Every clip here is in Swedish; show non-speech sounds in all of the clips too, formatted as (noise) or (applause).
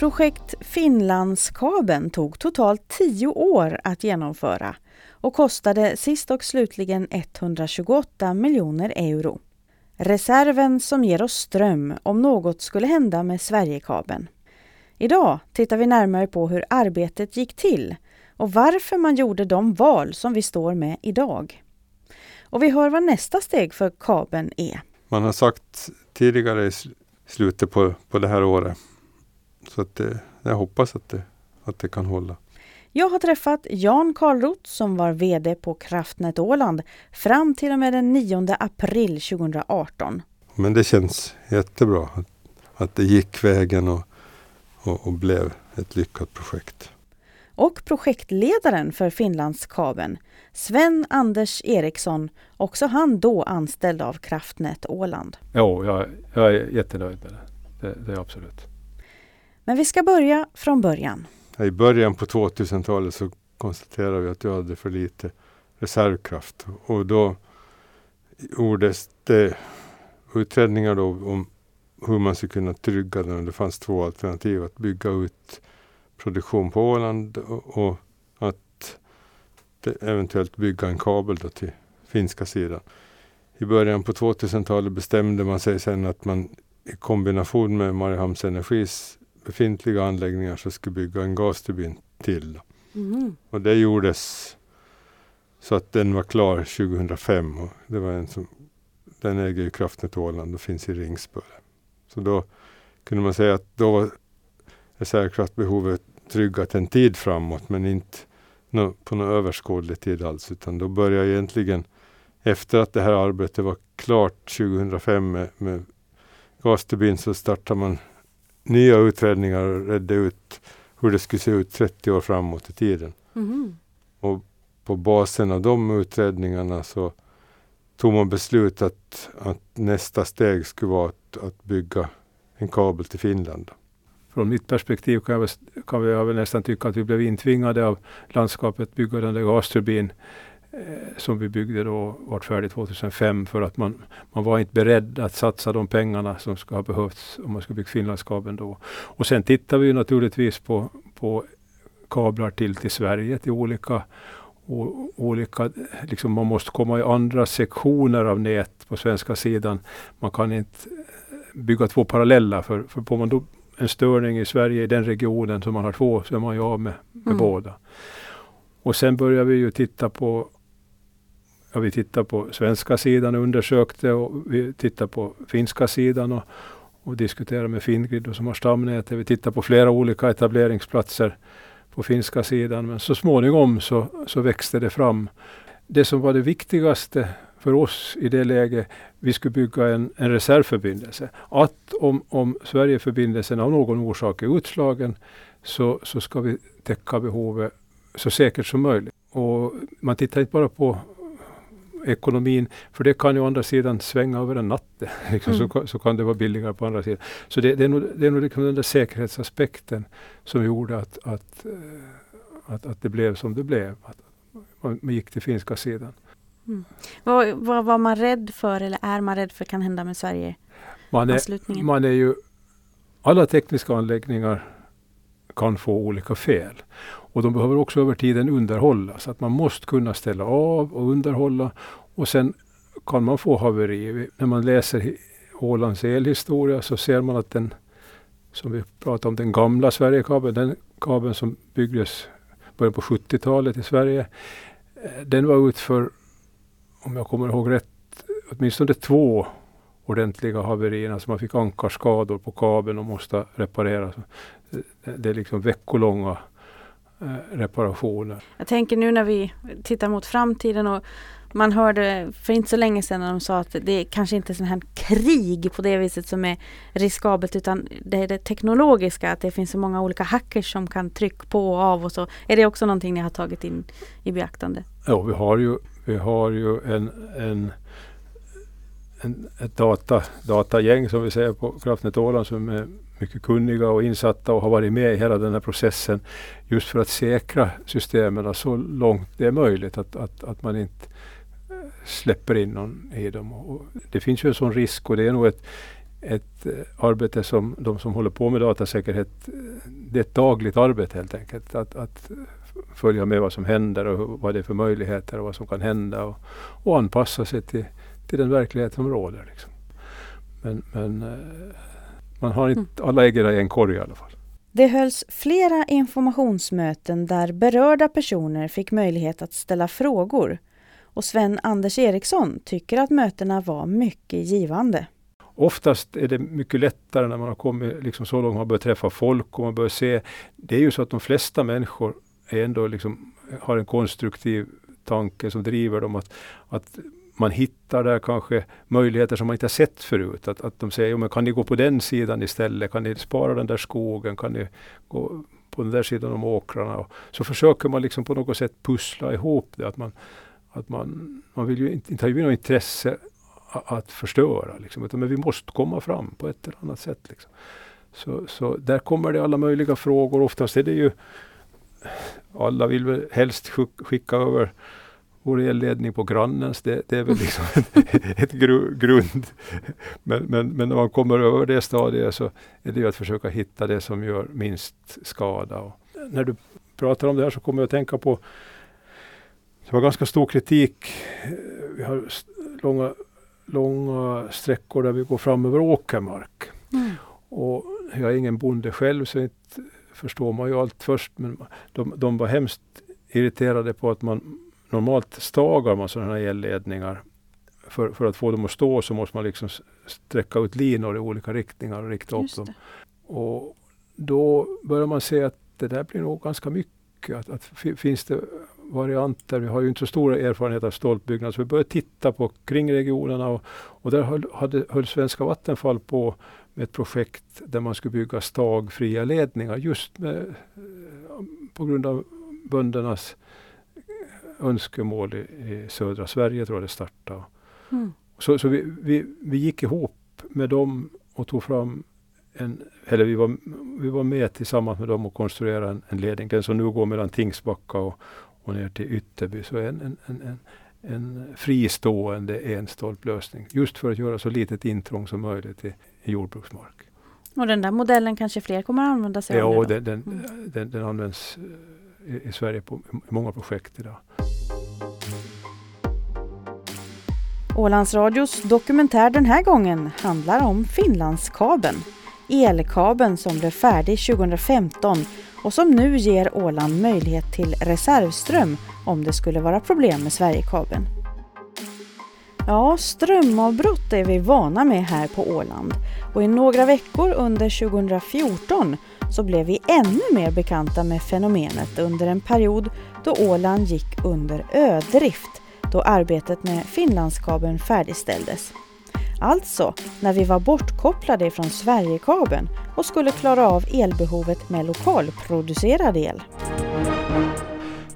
Projekt Finlandskabeln tog totalt tio år att genomföra och kostade sist och slutligen 128 miljoner euro. Reserven som ger oss ström om något skulle hända med Sverigekabeln. Idag tittar vi närmare på hur arbetet gick till och varför man gjorde de val som vi står med idag. Och vi hör vad nästa steg för kabeln är. Man har sagt tidigare i slutet på, på det här året. Så att det, jag hoppas att det, att det kan hålla. Jag har träffat Jan Karlroth som var VD på Kraftnät Åland fram till och med den 9 april 2018. Men det känns jättebra att, att det gick vägen och, och, och blev ett lyckat projekt. Och projektledaren för Finlandskabeln, Sven Anders Eriksson, också han då anställd av Kraftnät Åland. Jo, jag, jag är jättenöjd med det. det. Det är absolut. Men vi ska börja från början. I början på 2000-talet så konstaterade vi att vi hade för lite reservkraft och då gjordes det utredningar då om hur man skulle kunna trygga den. Det fanns två alternativ. Att bygga ut produktion på Åland och, och att eventuellt bygga en kabel då till finska sidan. I början på 2000-talet bestämde man sig sen att man i kombination med Mariehamns Energis befintliga anläggningar så skulle bygga en gasturbin till. Mm. Och det gjordes så att den var klar 2005. Och det var en som, den äger ju Kraftnät Åland och finns i Ringsböle. Så då kunde man säga att då var reservkraftbehovet tryggat en tid framåt men inte på någon överskådlig tid alls. Utan då började egentligen efter att det här arbetet var klart 2005 med, med gasturbin så startade man nya utredningar redde ut hur det skulle se ut 30 år framåt i tiden. Mm. Och på basen av de utredningarna så tog man beslut att, att nästa steg skulle vara att, att bygga en kabel till Finland. Från mitt perspektiv kan, jag, kan jag väl nästan tycka att vi blev intvingade av landskapet bygga den där gasturbin som vi byggde då vart färdig 2005 för att man, man var inte beredd att satsa de pengarna som ska ha behövts om man skulle bygga Finlandskabeln då. Och sen tittar vi naturligtvis på, på kablar till, till Sverige till olika och olika, liksom man måste komma i andra sektioner av nät på svenska sidan. Man kan inte bygga två parallella för, för får man då en störning i Sverige i den regionen som man har två så är man ju av med, med mm. båda. Och sen börjar vi ju titta på ja, vi tittade på svenska sidan och undersökte och vi tittade på finska sidan och, och diskuterade med Fingrid som har stamnätet. Vi tittade på flera olika etableringsplatser på finska sidan men så småningom så, så växte det fram. Det som var det viktigaste för oss i det läget, vi skulle bygga en, en reservförbindelse. Att om, om Sverigeförbindelsen av någon orsak är utslagen så, så ska vi täcka behovet så säkert som möjligt. Och man tittar inte bara på ekonomin. För det kan ju å andra sidan svänga över en natt. (laughs) Liksom, mm. så, så, kan det vara billigare på andra sidan. Så det, det är nog, det är nog liksom den där säkerhetsaspekten som gjorde att, att, eh, att, att det blev som det blev. Att man gick till finska sidan. Mm. Vad, vad var man rädd för eller är man rädd för kan hända med Sverige? Man är, man är ju, alla tekniska anläggningar kan få olika fel. Och de behöver också över tiden underhållas. Att man måste kunna ställa av och underhålla. Och sen kan man få haveri. När man läser Ålands elhistoria så ser man att den, som vi pratade om, den gamla Sverigekabeln, den kabeln som byggdes början på 70-talet i Sverige, eh, den var ut för, om jag kommer ihåg rätt, åtminstone två ordentliga haverier. Alltså man fick ankarskador på kabeln och måste reparera. Eh, det är liksom veckolånga reparationer. Jag tänker nu när vi tittar mot framtiden och man hörde för inte så länge sedan när de sa att det är kanske inte är sån här krig på det viset som är riskabelt utan det är det teknologiska, att det finns så många olika hackers som kan trycka på och av och så. Är det också någonting ni har tagit in i beaktande? Ja, vi har ju, vi har ju en, en, en ett data, datagäng som vi säger på Kraftnät Åland som är mycket kunniga och insatta och har varit med i hela den här processen just för att säkra systemen så långt det är möjligt att, att, att man inte eh, släpper in någon i dem. Och det finns ju en sån risk och det är nog ett ett eh, arbete som de som håller på med datasäkerhet, eh, det är ett dagligt arbete helt enkelt. Att, att följa med vad som händer och vad det är för möjligheter och vad som kan hända och, och anpassa sig till, till den verklighet som råder. Liksom. Men, men eh, man har inte mm. alla äggen i en korg i alla fall. Det hölls flera informationsmöten där berörda personer fick möjlighet att ställa frågor och Sven-Anders Eriksson tycker att mötena var mycket givande. Oftast är det mycket lättare när man har kommit liksom så långt man börjar träffa folk och man börjar se. Det är ju så att de flesta människor är ändå liksom, har en konstruktiv tanke som driver dem att, att man hittar där kanske möjligheter som man inte har sett förut. Att, att de säger, men kan ni gå på den sidan istället? Kan ni spara den där skogen? Kan ni gå på den där sidan om åkrarna? Och så försöker man liksom på något sätt pussla ihop det. Att man, att man, man vill ju inte, inte har ju något intresse att förstöra. Liksom, utan, men vi måste komma fram på ett eller annat sätt. Liksom. Så, så där kommer det alla möjliga frågor. Oftast är det ju alla vill väl helst skicka över vår elledning på grannens. Det, det är väl liksom (laughs) ett gru, grund. Men, men, men, när man kommer över det stadiet så är det ju att försöka hitta det som gör minst skada. Och när du pratar om det här så kommer jag att tänka på det var ganska stor kritik. Vi har långa, långa sträckor där vi går fram över åkermark. Mm. Och jag är ingen bonde själv så inte förstår man ju allt först. Men de, de var hemskt irriterade på att man normalt stagar man sådana här elledningar. För, för att få dem att stå så måste man liksom sträcka ut linor i olika riktningar och rikta upp dem. Och då börjar man se att det där blir nog ganska mycket. Att, att finns det varianter. Vi har ju inte så stor erfarenhet av stolpbyggnad så vi började titta på kringregionerna och, och där höll, hade, höll Svenska Vattenfall på med ett projekt där man skulle bygga stagfria ledningar just med, på grund av böndernas önskemål i, i södra Sverige tror jag det startade. Mm. Så, så vi, vi, vi gick ihop med dem och tog fram en, eller vi var, vi var med tillsammans med dem och konstruerade en, en ledning. Den som nu går mellan Tingsbacka och, och ner till Ytterby. Så en, en, en, en, en fristående enstolplösning. Just för att göra så litet intrång som möjligt i, i jordbruksmark. Och den där modellen kanske fler kommer att använda sig av? Ja, den, den, mm. den, den, används eh, i, i Sverige på många projekt idag. Ålandsradios dokumentär den här gången handlar om Finlandskabeln. Elkabeln som blev färdig 2015 och som nu ger Åland möjlighet till reservström om det skulle vara problem med Sverigekabeln. Ja, strömavbrott är vi vana med här på Åland och i några veckor under 2014 så blev vi ännu mer bekanta med fenomenet under en period då Åland gick under ödrift då arbetet med Finlandskabeln färdigställdes. Alltså när vi var bortkopplade från Sverigekabeln och skulle klara av elbehovet med lokalproducerad el.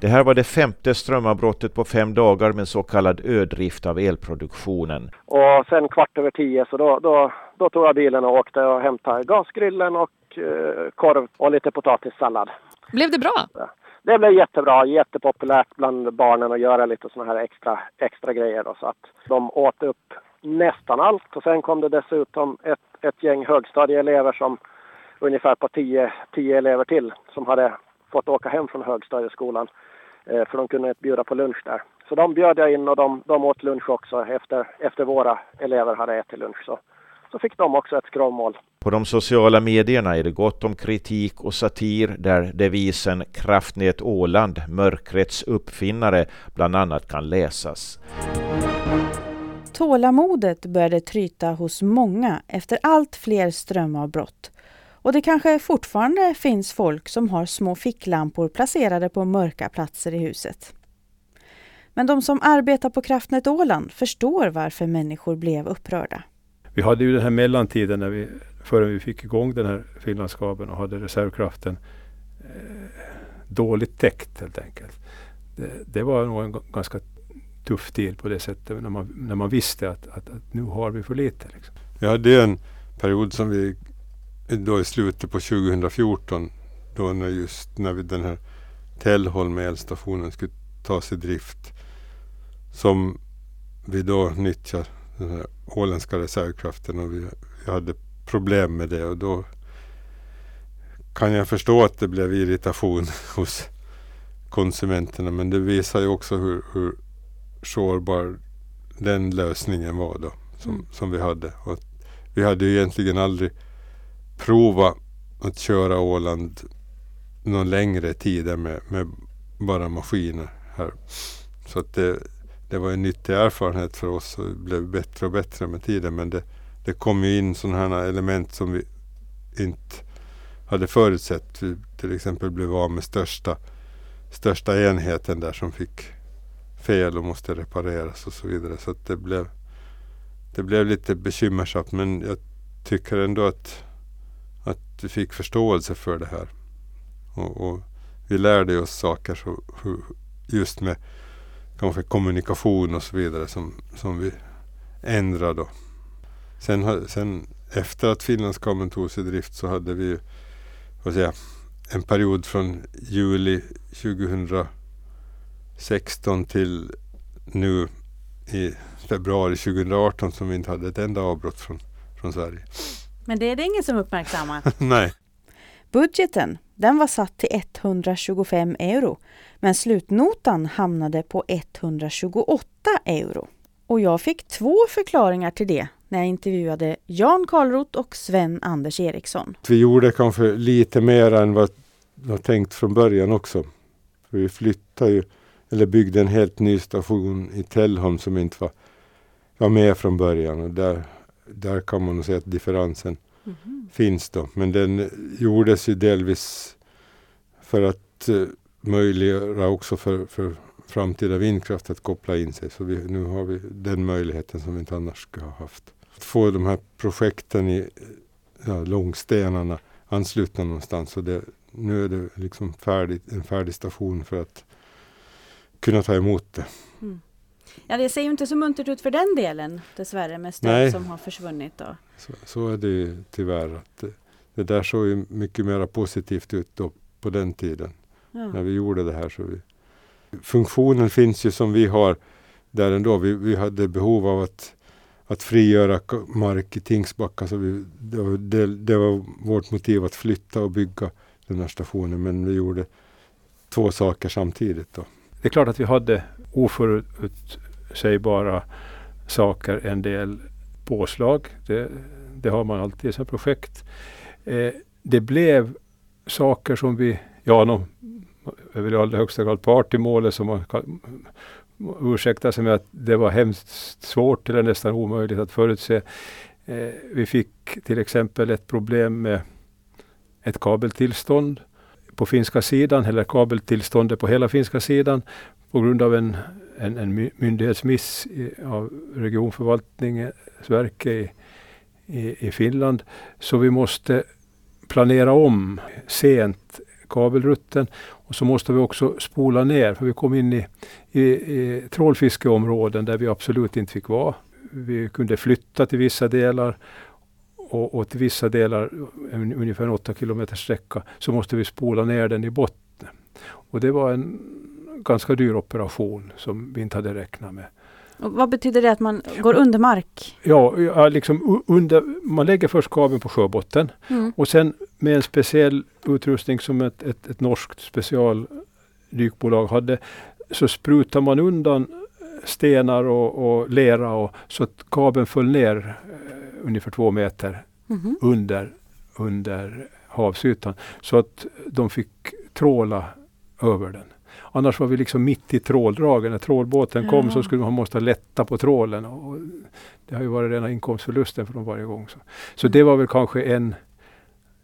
Det här var det femte strömavbrottet på fem dagar med så kallad ödrift av elproduktionen. Och sen kvart över tio så då, då, då tog jag bilen och åkte och hämtade gasgrillen och eh, korv och lite potatissallad. Blev det bra? Det blev jättebra, jättepopulärt bland barnen att göra lite sådana här extra, extra grejer. Då, så att de åt upp nästan allt och sen kom det dessutom ett, ett gäng högstadieelever som ungefär på tio, tio elever till som hade fått åka hem från högstadieskolan eh, för de kunde inte bjuda på lunch där. Så de bjöd jag in och de, de åt lunch också efter, efter våra elever hade ätit lunch. Så, så fick de också ett skrovmål. På de sociala medierna är det gott om kritik och satir där devisen Kraftnät Åland, mörkrets uppfinnare, bland annat kan läsas. Tålamodet började tryta hos många efter allt fler strömavbrott. Och det kanske fortfarande finns folk som har små ficklampor placerade på mörka platser i huset. Men de som arbetar på Kraftnät Åland förstår varför människor blev upprörda. Vi hade ju den här mellantiden när vi, förrän vi fick igång den här Finlandskabeln och hade reservkraften eh, dåligt täckt helt enkelt. Det, det var nog en ganska tuff tid på det sättet när man, när man visste att, att, att nu har vi för lite. Liksom. Vi hade en period som vi då i slutet på 2014 då när just när vi den här Tellholm elstationen skulle tas i drift som vi då nyttjar den här åländska reservkraften och vi, vi hade problem med det och då kan jag förstå att det blev irritation (laughs) hos konsumenterna men det visar ju också hur, hur sårbar den lösningen var då som, mm. som vi hade. Och vi hade ju egentligen aldrig provat att köra Åland någon längre tid med, med bara maskiner här. Så att det, det var en nyttig erfarenhet för oss och det blev bättre och bättre med tiden. Men det, det kom ju in sådana här element som vi inte hade förutsett. Vi till exempel blev av med största, största enheten där som fick fel och måste repareras och så vidare. Så det, blev, det blev lite bekymmersamt men jag tycker ändå att, att vi fick förståelse för det här. Och, och vi lärde oss saker så, just med kanske kommunikation och så vidare som, som vi ändrade. Då. Sen, sen efter att Finlandskabeln togs i drift så hade vi vad säga, en period från juli 2016 till nu i februari 2018 som vi inte hade ett enda avbrott från, från Sverige. Men det är det ingen som uppmärksammar? (laughs) Nej. Budgeten den var satt till 125 euro men slutnotan hamnade på 128 euro. Och jag fick två förklaringar till det när jag intervjuade Jan Karlroth och Sven Anders Eriksson. Vi gjorde kanske lite mer än vad var tänkt från början också. För vi flyttade ju, eller byggde en helt ny station i Tellholm som inte var, var med från början. Och där, där kan man nog säga att differensen mm finns då. Men den gjordes ju delvis för att uh, möjliggöra också för, för framtida vindkraft att koppla in sig. Så vi, nu har vi den möjligheten som vi inte annars skulle ha haft. Att få de här projekten i ja, långstenarna anslutna någonstans. Och det, nu är det liksom färdigt, en färdig station för att kunna ta emot det. Mm. Ja, det ser ju inte så muntert ut för den delen dessvärre med stöd Nej. som har försvunnit. Då. Så, så är det ju tyvärr. Att det, det där såg ju mycket mer positivt ut då på den tiden. Ja. När vi gjorde det här. Så vi, funktionen finns ju som vi har där ändå. Vi, vi hade behov av att, att frigöra mark i Tingsbacka. Så vi, det, var, det, det var vårt motiv att flytta och bygga den här stationen. Men vi gjorde två saker samtidigt. Då. Det är klart att vi hade oförutsägbara saker, en del påslag. Det, det har man alltid i sådana projekt. Eh, det blev saker som vi, ja, no, jag vill i allra högsta grad part i målet som man kan ursäkta sig med att det var hemskt svårt eller nästan omöjligt att förutse. Eh, vi fick till exempel ett problem med ett kabeltillstånd på finska sidan, eller kabeltillståndet på hela finska sidan på grund av en, en, en myndighetsmiss i, av regionförvaltningsverket i, i, i Finland. Så vi måste planera om sent kabelrutten och så måste vi också spola ner för vi kom in i, i, i trålfiskeområden där vi absolut inte fick vara. Vi kunde flytta till vissa delar och, och till vissa delar, en, ungefär en 8 kilometers sträcka, så måste vi spola ner den i botten. Och det var en ganska dyr operation som vi inte hade räknat med. Och vad betyder det att man går under mark? Ja, liksom under, man lägger först kabeln på sjöbotten mm. och sen med en speciell utrustning som ett, ett, ett norskt specialdykbolag hade så sprutar man undan stenar och, och lera och, så att kabeln föll ner eh, ungefär två meter mm. under, under havsytan. Så att de fick tråla över den. Annars var vi liksom mitt i tråldragen. När trålbåten kom så skulle man måste lätta på trålen. Och det har ju varit rena inkomstförlusten för dem varje gång. Så, så det var väl kanske en,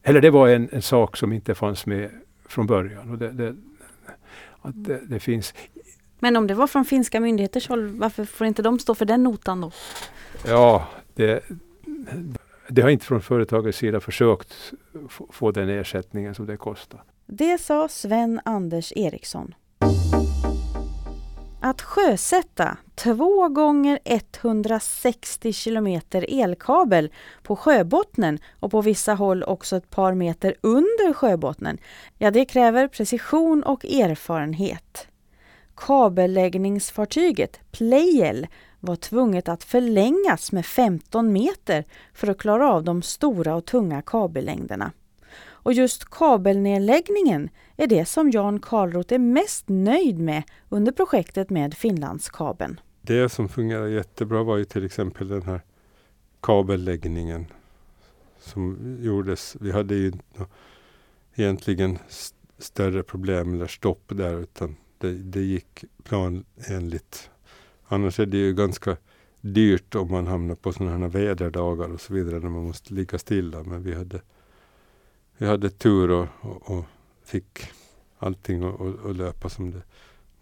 eller det var en, en sak som inte fanns med från början. Och det, det att det, det, finns. Men om det var från finska myndigheters håll, varför får inte de stå för den notan då? Ja, det, det har inte från företagets sida försökt få den ersättningen som det kostar. Det sa Sven Anders Eriksson. Att sjösätta två gånger 160 kilometer elkabel på sjöbottnen och på vissa håll också ett par meter under sjöbottnen, ja det kräver precision och erfarenhet. Kabelläggningsfartyget Pleijel var tvunget att förlängas med 15 meter för att klara av de stora och tunga kabellängderna. Och just kabelnedläggningen är det som Jan Karlroth är mest nöjd med under projektet med Finlandskabeln. Det som fungerar jättebra var ju till exempel den här kabelläggningen som gjordes. Vi hade ju egentligen större problem eller stopp där utan det, det gick planenligt. Annars är det ju ganska dyrt om man hamnar på sådana här väderdagar och så vidare när man måste ligga stilla. Men vi hade, vi hade tur och, och, och fick allting att löpa som det,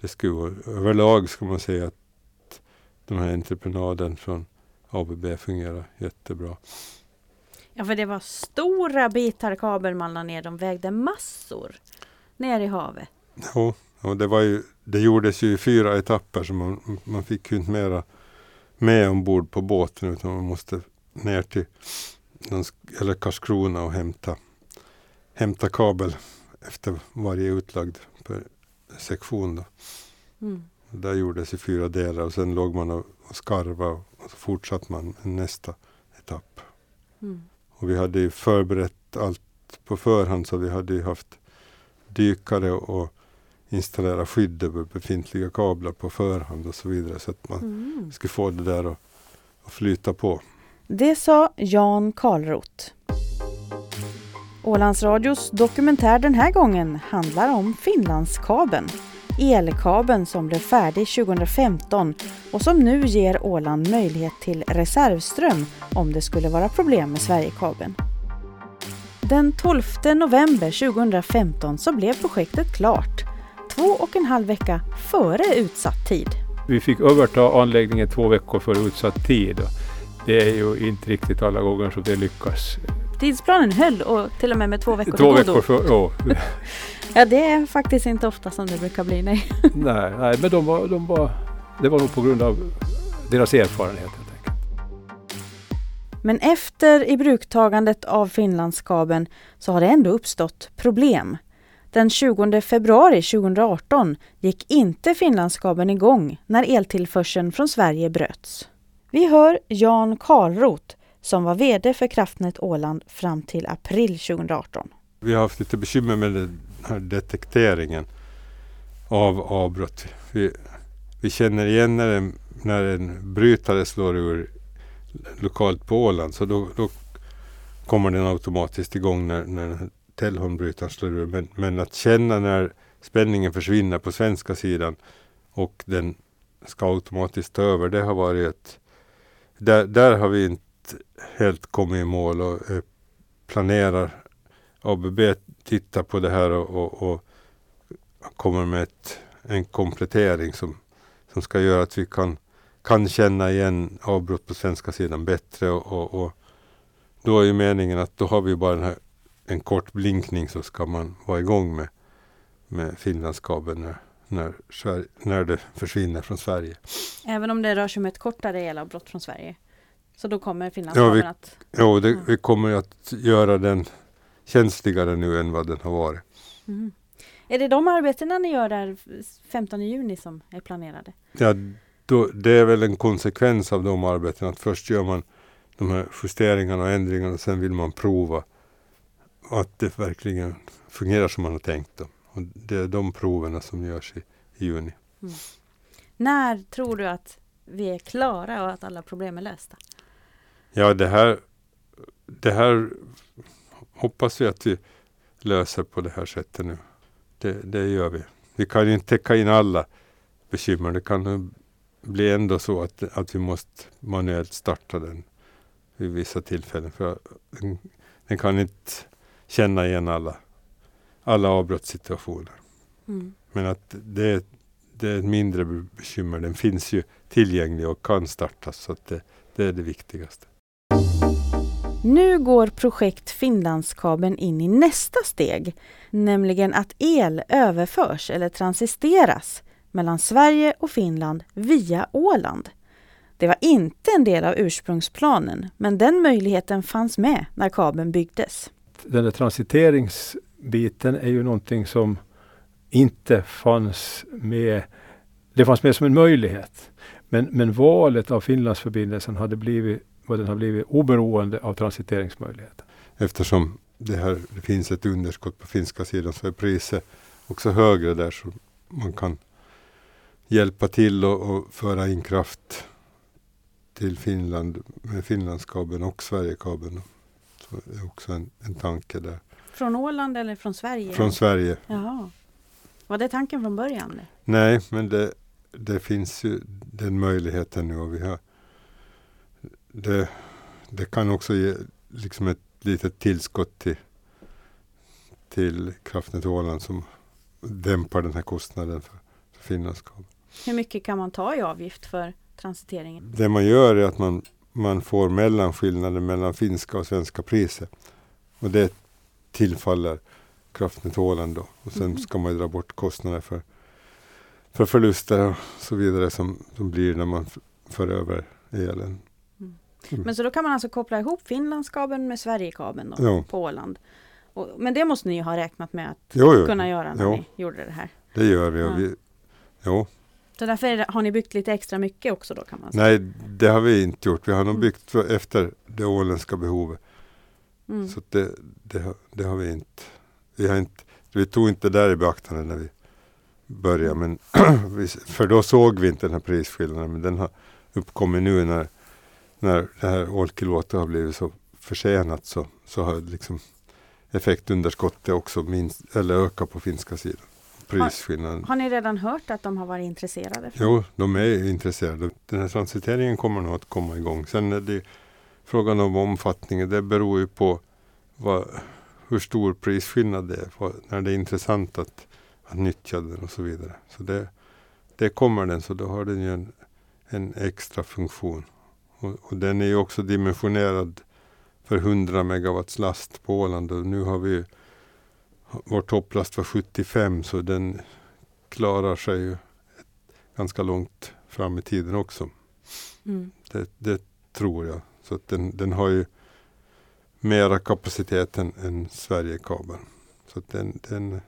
det skulle. Och överlag ska man säga att den här entreprenaden från ABB fungerar jättebra. Ja, för det var stora bitar kabel man la ner. De vägde massor ner i havet. Jo, och det, var ju, det gjordes ju i fyra etapper så man, man fick ju inte mera med ombord på båten utan man måste ner till eller Karlskrona och hämta, hämta kabel efter varje utlagd sektion. Då. Mm. Där gjordes i fyra delar och sen låg man och, och skarva och, och så fortsatte man nästa etapp. Mm. Och vi hade ju förberett allt på förhand så vi hade ju haft dykare och installera skydd över befintliga kablar på förhand och så vidare så att man mm. skulle få det där att, att flyta på. Det sa Jan Karlroth. Ålandsradios dokumentär den här gången handlar om Finlandskabeln. Elkabeln som blev färdig 2015 och som nu ger Åland möjlighet till reservström om det skulle vara problem med Sverigekabeln. Den 12 november 2015 så blev projektet klart, två och en halv vecka före utsatt tid. Vi fick överta anläggningen två veckor före utsatt tid. Det är ju inte riktigt alla gånger som det lyckas. Tidsplanen höll och till och med med två veckor Två veckor för, ja. (laughs) ja, det är faktiskt inte ofta som det brukar bli, nej. (laughs) nej, nej, men de var, de var, det var nog på grund av deras erfarenhet. Men efter ibruttagandet av Finlandskabeln så har det ändå uppstått problem. Den 20 februari 2018 gick inte Finlandskabeln igång när eltillförseln från Sverige bröts. Vi hör Jan Karlroth som var VD för Kraftnät Åland fram till april 2018. Vi har haft lite bekymmer med den här detekteringen av avbrott. Vi, vi känner igen när en, när en brytare slår ur lokalt på Åland så då, då kommer den automatiskt igång när, när Tellholmbrytaren slår ur. Men, men att känna när spänningen försvinner på svenska sidan och den ska automatiskt ta över, det har varit ett... Där, där har vi inte helt kommit i mål och eh, planerar ABB tittar på det här och, och, och kommer med ett, en komplettering som, som ska göra att vi kan kan känna igen avbrott på svenska sidan bättre och, och, och, då är ju meningen att då har vi bara här, en kort blinkning så ska man vara igång med, med Finlandskabeln när, när, när det försvinner från Sverige. Även om det rör sig om ett kortare elavbrott från Sverige? Så då kommer Finlandskabeln ja, att... Jo, det, vi kommer att göra den känsligare nu än vad den har varit. Mm. Är det de arbetena ni gör där 15 juni som är planerade? Ja, då, det är väl en konsekvens av de arbetena att först gör man de här justeringarna och ändringarna och sen vill man prova att det verkligen fungerar som man har tänkt. Då. Och det är de proverna som görs i, i juni. Mm. När tror du att vi är klara och att alla problem är lösta? Ja, det här, det här hoppas vi att vi löser på det här sättet nu. Det, det gör vi. Vi kan inte täcka in alla bekymmer. Det kan blir ändå så att, att vi måste manuellt starta den vid vissa tillfällen. För den, den kan inte känna igen alla, alla avbrottssituationer. Mm. Men att det, det är ett mindre bekymmer. Den finns ju tillgänglig och kan startas. Så att det, det är det viktigaste. Nu går projekt Finlandskabeln in i nästa steg, nämligen att el överförs eller transisteras mellan Sverige och Finland via Åland. Det var inte en del av ursprungsplanen, men den möjligheten fanns med när kabeln byggdes. Den där transiteringsbiten är ju någonting som inte fanns med. Det fanns med som en möjlighet. Men, men valet av Finlandsförbindelsen hade blivit vad den har blivit oberoende av transiteringsmöjligheten. Eftersom det, här, det finns ett underskott på finska sidan så är priset också högre där så man kan hjälpa till och, och föra in kraft till Finland med Finlandskabeln och Sverigekabeln. Så det är också en, en tanke där. Från Åland eller från Sverige? Från Sverige. Jaha. Var det tanken från början? Nej, men det, det finns ju den möjligheten nu och vi har det, det kan också ge liksom ett litet tillskott till, till Kraftnät Åland som dämpar den här kostnaden för, för Finlandskabeln. Hur mycket kan man ta i avgift för transiteringen? Det man gör är att man, man får mellanskillnaden mellan finska och svenska priser. Och det tillfaller Kraftnät Åland då. Och sen mm. ska man dra bort kostnader för, för förluster och så vidare som, som blir när man för över elen. Mm. Men så då kan man alltså koppla ihop Finlandskabeln med Sverigekabeln då, jo. på Åland. Och, men det måste ni ha räknat med att jo, jo. kunna göra när ni gjorde det här? Det gör vi. Ja. vi jo. Så därför har ni byggt lite extra mycket också då kan man säga? Nej, det har vi inte gjort. Vi har nog mm. byggt för, efter det åländska behovet. Mm. Så det, det, har, det har vi inte. Vi, har inte. vi tog inte det där i beaktande när vi började. Men (clears throat) för då såg vi inte den här prisskillnaden. Men den har uppkommit nu när när det här Olkiluoto har blivit så försenat så, så har liksom effektunderskottet också minst, eller ökat på finska sidan. Prisskillnaden. Har, har, ni redan hört att de har varit intresserade? Jo, de är intresserade. Den här transiteringen kommer nog att komma igång. Sen är det frågan om omfattningen. Det beror ju på vad, hur stor prisskillnad det är. När det är intressant att, att nyttja den och så vidare. Så det, det kommer den så då har den ju en, en extra funktion. Och, och, den är ju också dimensionerad för 100 megawatts last på Åland och nu har vi vår topplast var 75 så den klarar sig ju ganska långt fram i tiden också. Mm. Det, det, tror jag. Så att den, den har ju mera kapacitet än, än Sverigekabeln. Så att den, den,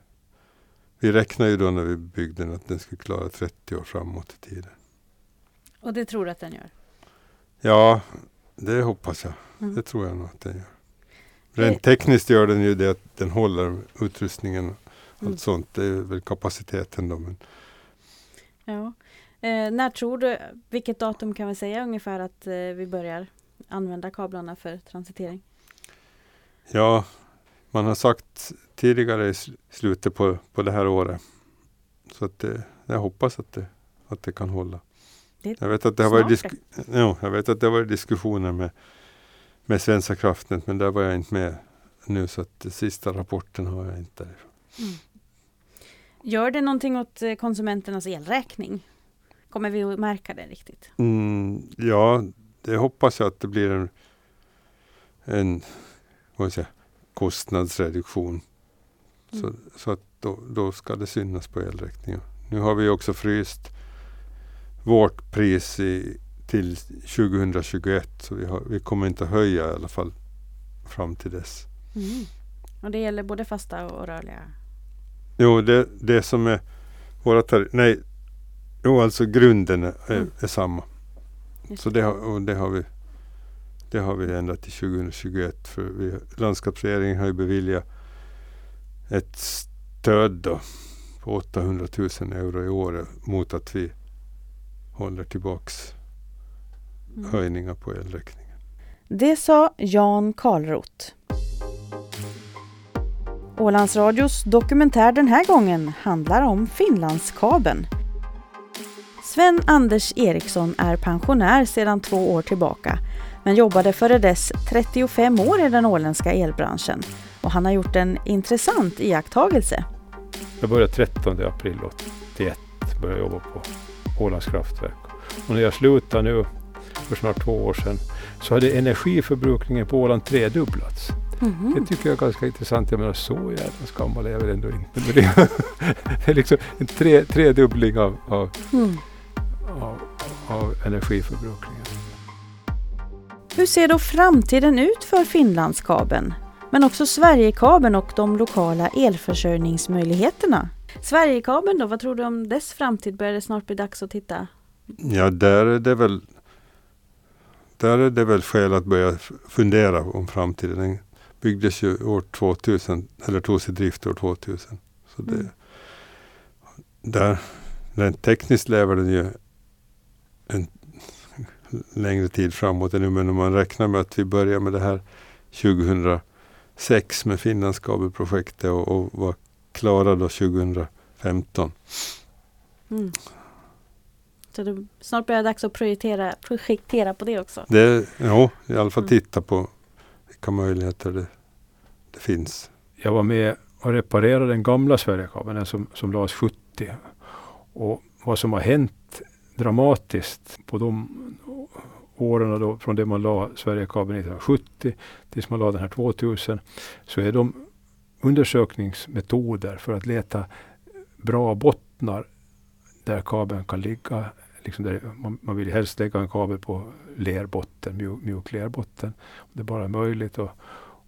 vi räknade ju då när vi byggde den att den skulle klara 30 år framåt i tiden. Och det tror du att den gör? Ja, det hoppas jag. Mm. Det tror jag nog att den gör. Rent tekniskt gör den ju det att den håller utrustningen och mm. allt sånt. Det är väl kapaciteten då. Men... Ja. Eh, när tror du, vilket datum kan vi säga ungefär att eh, vi börjar använda kablarna för transitering? Ja, man har sagt tidigare i slutet på, på det här året. Så att det, jag hoppas att det, att det kan hålla. Jag vet att det har varit, ja, jag vet att det har varit diskussioner med, med Svenska kraftnät men där var jag inte med nu så att sista rapporten har jag inte. Mm. Gör det någonting åt eh, konsumenternas elräkning? Kommer vi att märka det riktigt? Mm, ja, det hoppas jag att det blir en, en vad säga, kostnadsreduktion. Mm. Så, så att då, då ska det synas på elräkningen. Nu har vi också fryst vårt pris i, till 2021. Så vi, har, vi kommer inte att höja i alla fall fram till dess. Mm. Och det gäller både fasta och rörliga? Jo, det, det som är våra tariffer. Nej, jo, alltså grunden är, mm. är samma. Just så det har, och det har vi det har vi ända till 2021. För vi, landskapsregeringen har ju beviljat ett stöd då på 800 000 euro i år mot att vi håller tillbaks mm. höjningar på elräkningen. Det sa Jan Karlroth. Ålandsradios dokumentär den här gången handlar om Finlandskabeln. Sven Anders Eriksson är pensionär sedan två år tillbaka men jobbade före dess 35 år i den åländska elbranschen och han har gjort en intressant iakttagelse. Jag började 13 april 81 började jobba på Ålands kraftverk. Och när jag slutade nu för snart två år sedan så hade energiförbrukningen på Åland tredubblats. Mm. Det tycker jag är ganska intressant. Jag menar så jävla gammal är jag väl ändå inte. Men (laughs) det, är liksom en tre, tredubbling av, av, mm. av, av energiförbrukningen. Hur ser då framtiden ut för Finlandskabeln? Men också Sverigekabeln och de lokala elförsörjningsmöjligheterna? Sverigekabeln då, vad tror du om dess framtid? Börjar det snart bli dags att titta Ja, där är det väl där är det väl skäl att börja fundera om framtiden. Den byggdes ju år 2000, eller togs i drift år 2000. Så det, Mm. där, rent tekniskt lever den ju en längre tid framåt ännu. Men om man räknar med att vi börjar med det här 2006 med Finlandskabelprojektet och, och var klara då 2015. Mm. Så det snart börjar det dags att projektera, projektera på det också. Det, ja, i alla fall Mm. titta på vilka möjligheter det, det finns. Jag var med och reparerade den gamla Sverigekabeln, den som, som lades 70. Och vad som har hänt dramatiskt på de åren då, från det man la Sverigekabeln 1970 tills man la den här 2000, så är de undersökningsmetoder för att leta bra bottnar där kabeln kan ligga. Liksom där man, man vill helst lägga en kabel på lerbotten, mjuk, mjuk lerbotten. Om det bara är möjligt och,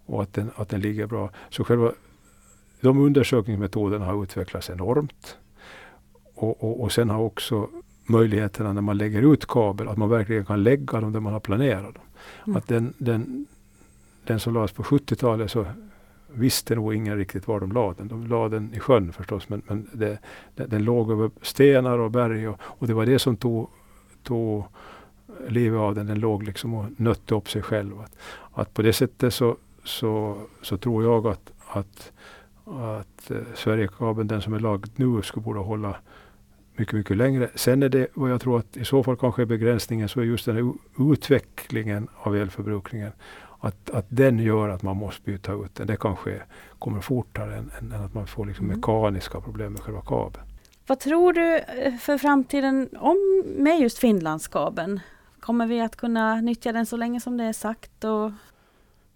och att, den, att den ligger bra. Så själva de undersökningsmetoderna har utvecklats enormt. Och, och, och sen har också möjligheterna när man lägger ut kabel, att man verkligen kan lägga dem där man har planerat dem. Mm. Att den, den, den som lades på 70-talet så visste nog ingen riktigt var de la den. De la den i sjön förstås men, men det, den, låg över stenar och berg och, och det var det som tog, tog livet av den. Den låg liksom och nötte upp sig själv. Att, att på det sättet så, så, så tror jag att, att, att eh, Sverigekabeln, den som är lagd nu, skulle borde hålla mycket, mycket längre. Sen är det vad jag tror att i så fall kanske är begränsningen så är just den här utvecklingen av elförbrukningen. Att, att den gör att man måste byta ut den. Det kanske kommer fortare än, än, att man får liksom Mm. mekaniska problem med själva kabeln. Vad tror du eh, för framtiden om med just Finlandskabeln? Kommer vi att kunna nyttja den så länge som det är sagt? Och,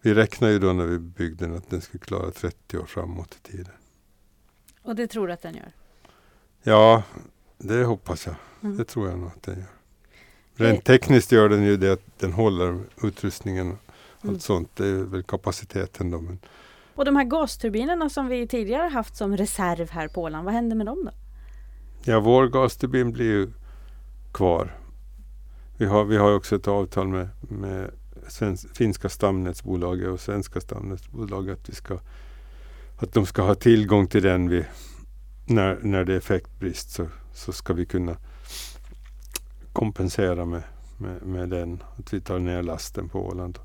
Vi räknar ju då när vi byggde den att den skulle klara 30 år framåt i tiden. och det tror du att den gör? Ja, det hoppas jag. Mm. Det tror jag nog att den gör. Rent tekniskt gör den ju det att den håller utrustningen Mm. allt sånt. Det är väl kapaciteten då. Men Och de här gasturbinerna som vi tidigare haft som reserv här på Åland, vad händer med dem då? ja, vår gasturbin blir ju kvar. Vi har, vi har också ett avtal med, med svensk, finska stamnätsbolaget och svenska stamnätsbolaget att, vi ska, att de ska ha tillgång till den vid, när, när det är effektbrist så, så ska vi kunna kompensera med, med, med den. Att vi tar ner lasten på Åland.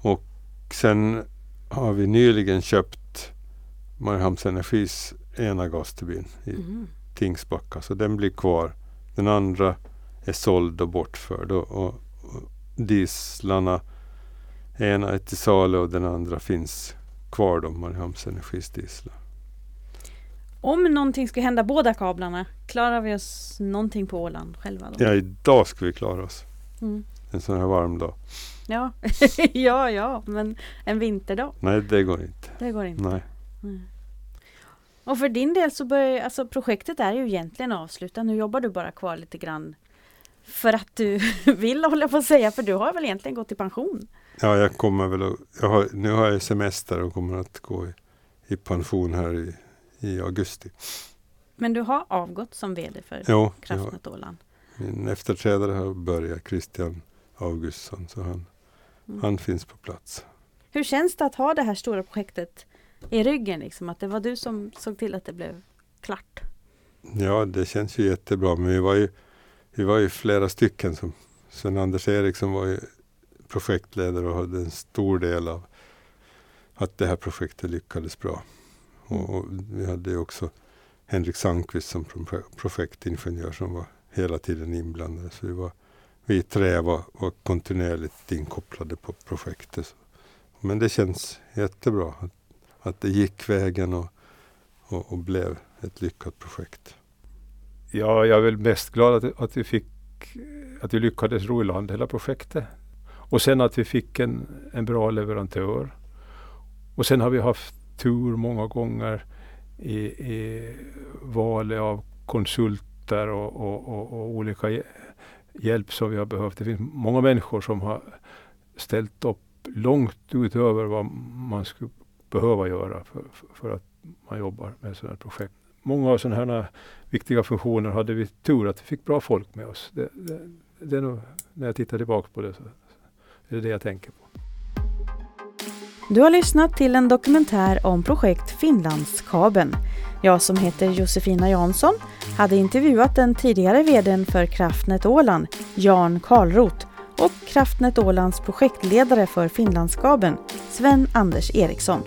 Och sen har vi nyligen köpt Mariehamns Energis ena gasturbin i Mm. Tingsbacka. Så den blir kvar. Den andra är såld och bortförd. Och, och, och dieslarna, ena är till salu och den andra finns kvar då, Mariehamns Energis dieslar. Om någonting skulle hända båda kablarna, klarar vi oss någonting på Åland själva då? Ja, idag ska vi klara oss. Mm. En sån här varm dag. Ja. (laughs) ja, ja, men en vinterdag, Nej, det går inte. det går inte. Nej. Mm. Och för din del så börjar alltså projektet är ju egentligen avslutat. Nu jobbar du bara kvar lite grann för att du (laughs) vill hålla på att säga, för du har väl egentligen gått i pension? Ja, jag kommer väl att, jag har, Nu har jag semester och kommer att gå i, i pension här i, i augusti. Men du har avgått som VD för Kraftnät Åland. min efterträdare har börjat, Christian Augustsson. Så han, Mm. han finns på plats. Hur känns det att ha det här stora projektet i ryggen? Liksom? Att det var du som såg till att det blev klart? Ja, det känns ju jättebra. Men vi var ju, vi var ju flera stycken. som Sven-Anders Eriksson var ju projektledare och hade en stor del av att det här projektet lyckades bra. Och, och vi hade ju också Henrik Sandqvist som pro- projektingenjör som var hela tiden inblandad. Så vi, var, vi tre var, var kontinuerligt inkopplade på projektet. Men det känns jättebra att, att det gick vägen och, och, och blev ett lyckat projekt. Ja, jag är väl mest glad att, att vi fick att vi lyckades ro i land hela projektet. Och sen att vi fick en, en bra leverantör. Och sen har vi haft tur många gånger i, i valet av konsulter och, och, och, och olika hjälp som vi har behövt. Det finns många människor som har ställt upp långt utöver vad man skulle behöva göra för, för, att man jobbar med sådana här projekt. många av sådana här viktiga funktioner hade vi tur att vi fick bra folk med oss. Det, det, det är nog, när jag tittar tillbaka på det så är det det jag tänker på. Du har lyssnat till en dokumentär om projekt Finlandskabeln. Jag som heter Josefina Jansson hade intervjuat den tidigare vdn för Kraftnät Åland, Jan Karlroth, och Kraftnät Ålands projektledare för Finlandskabeln, Sven Anders Eriksson.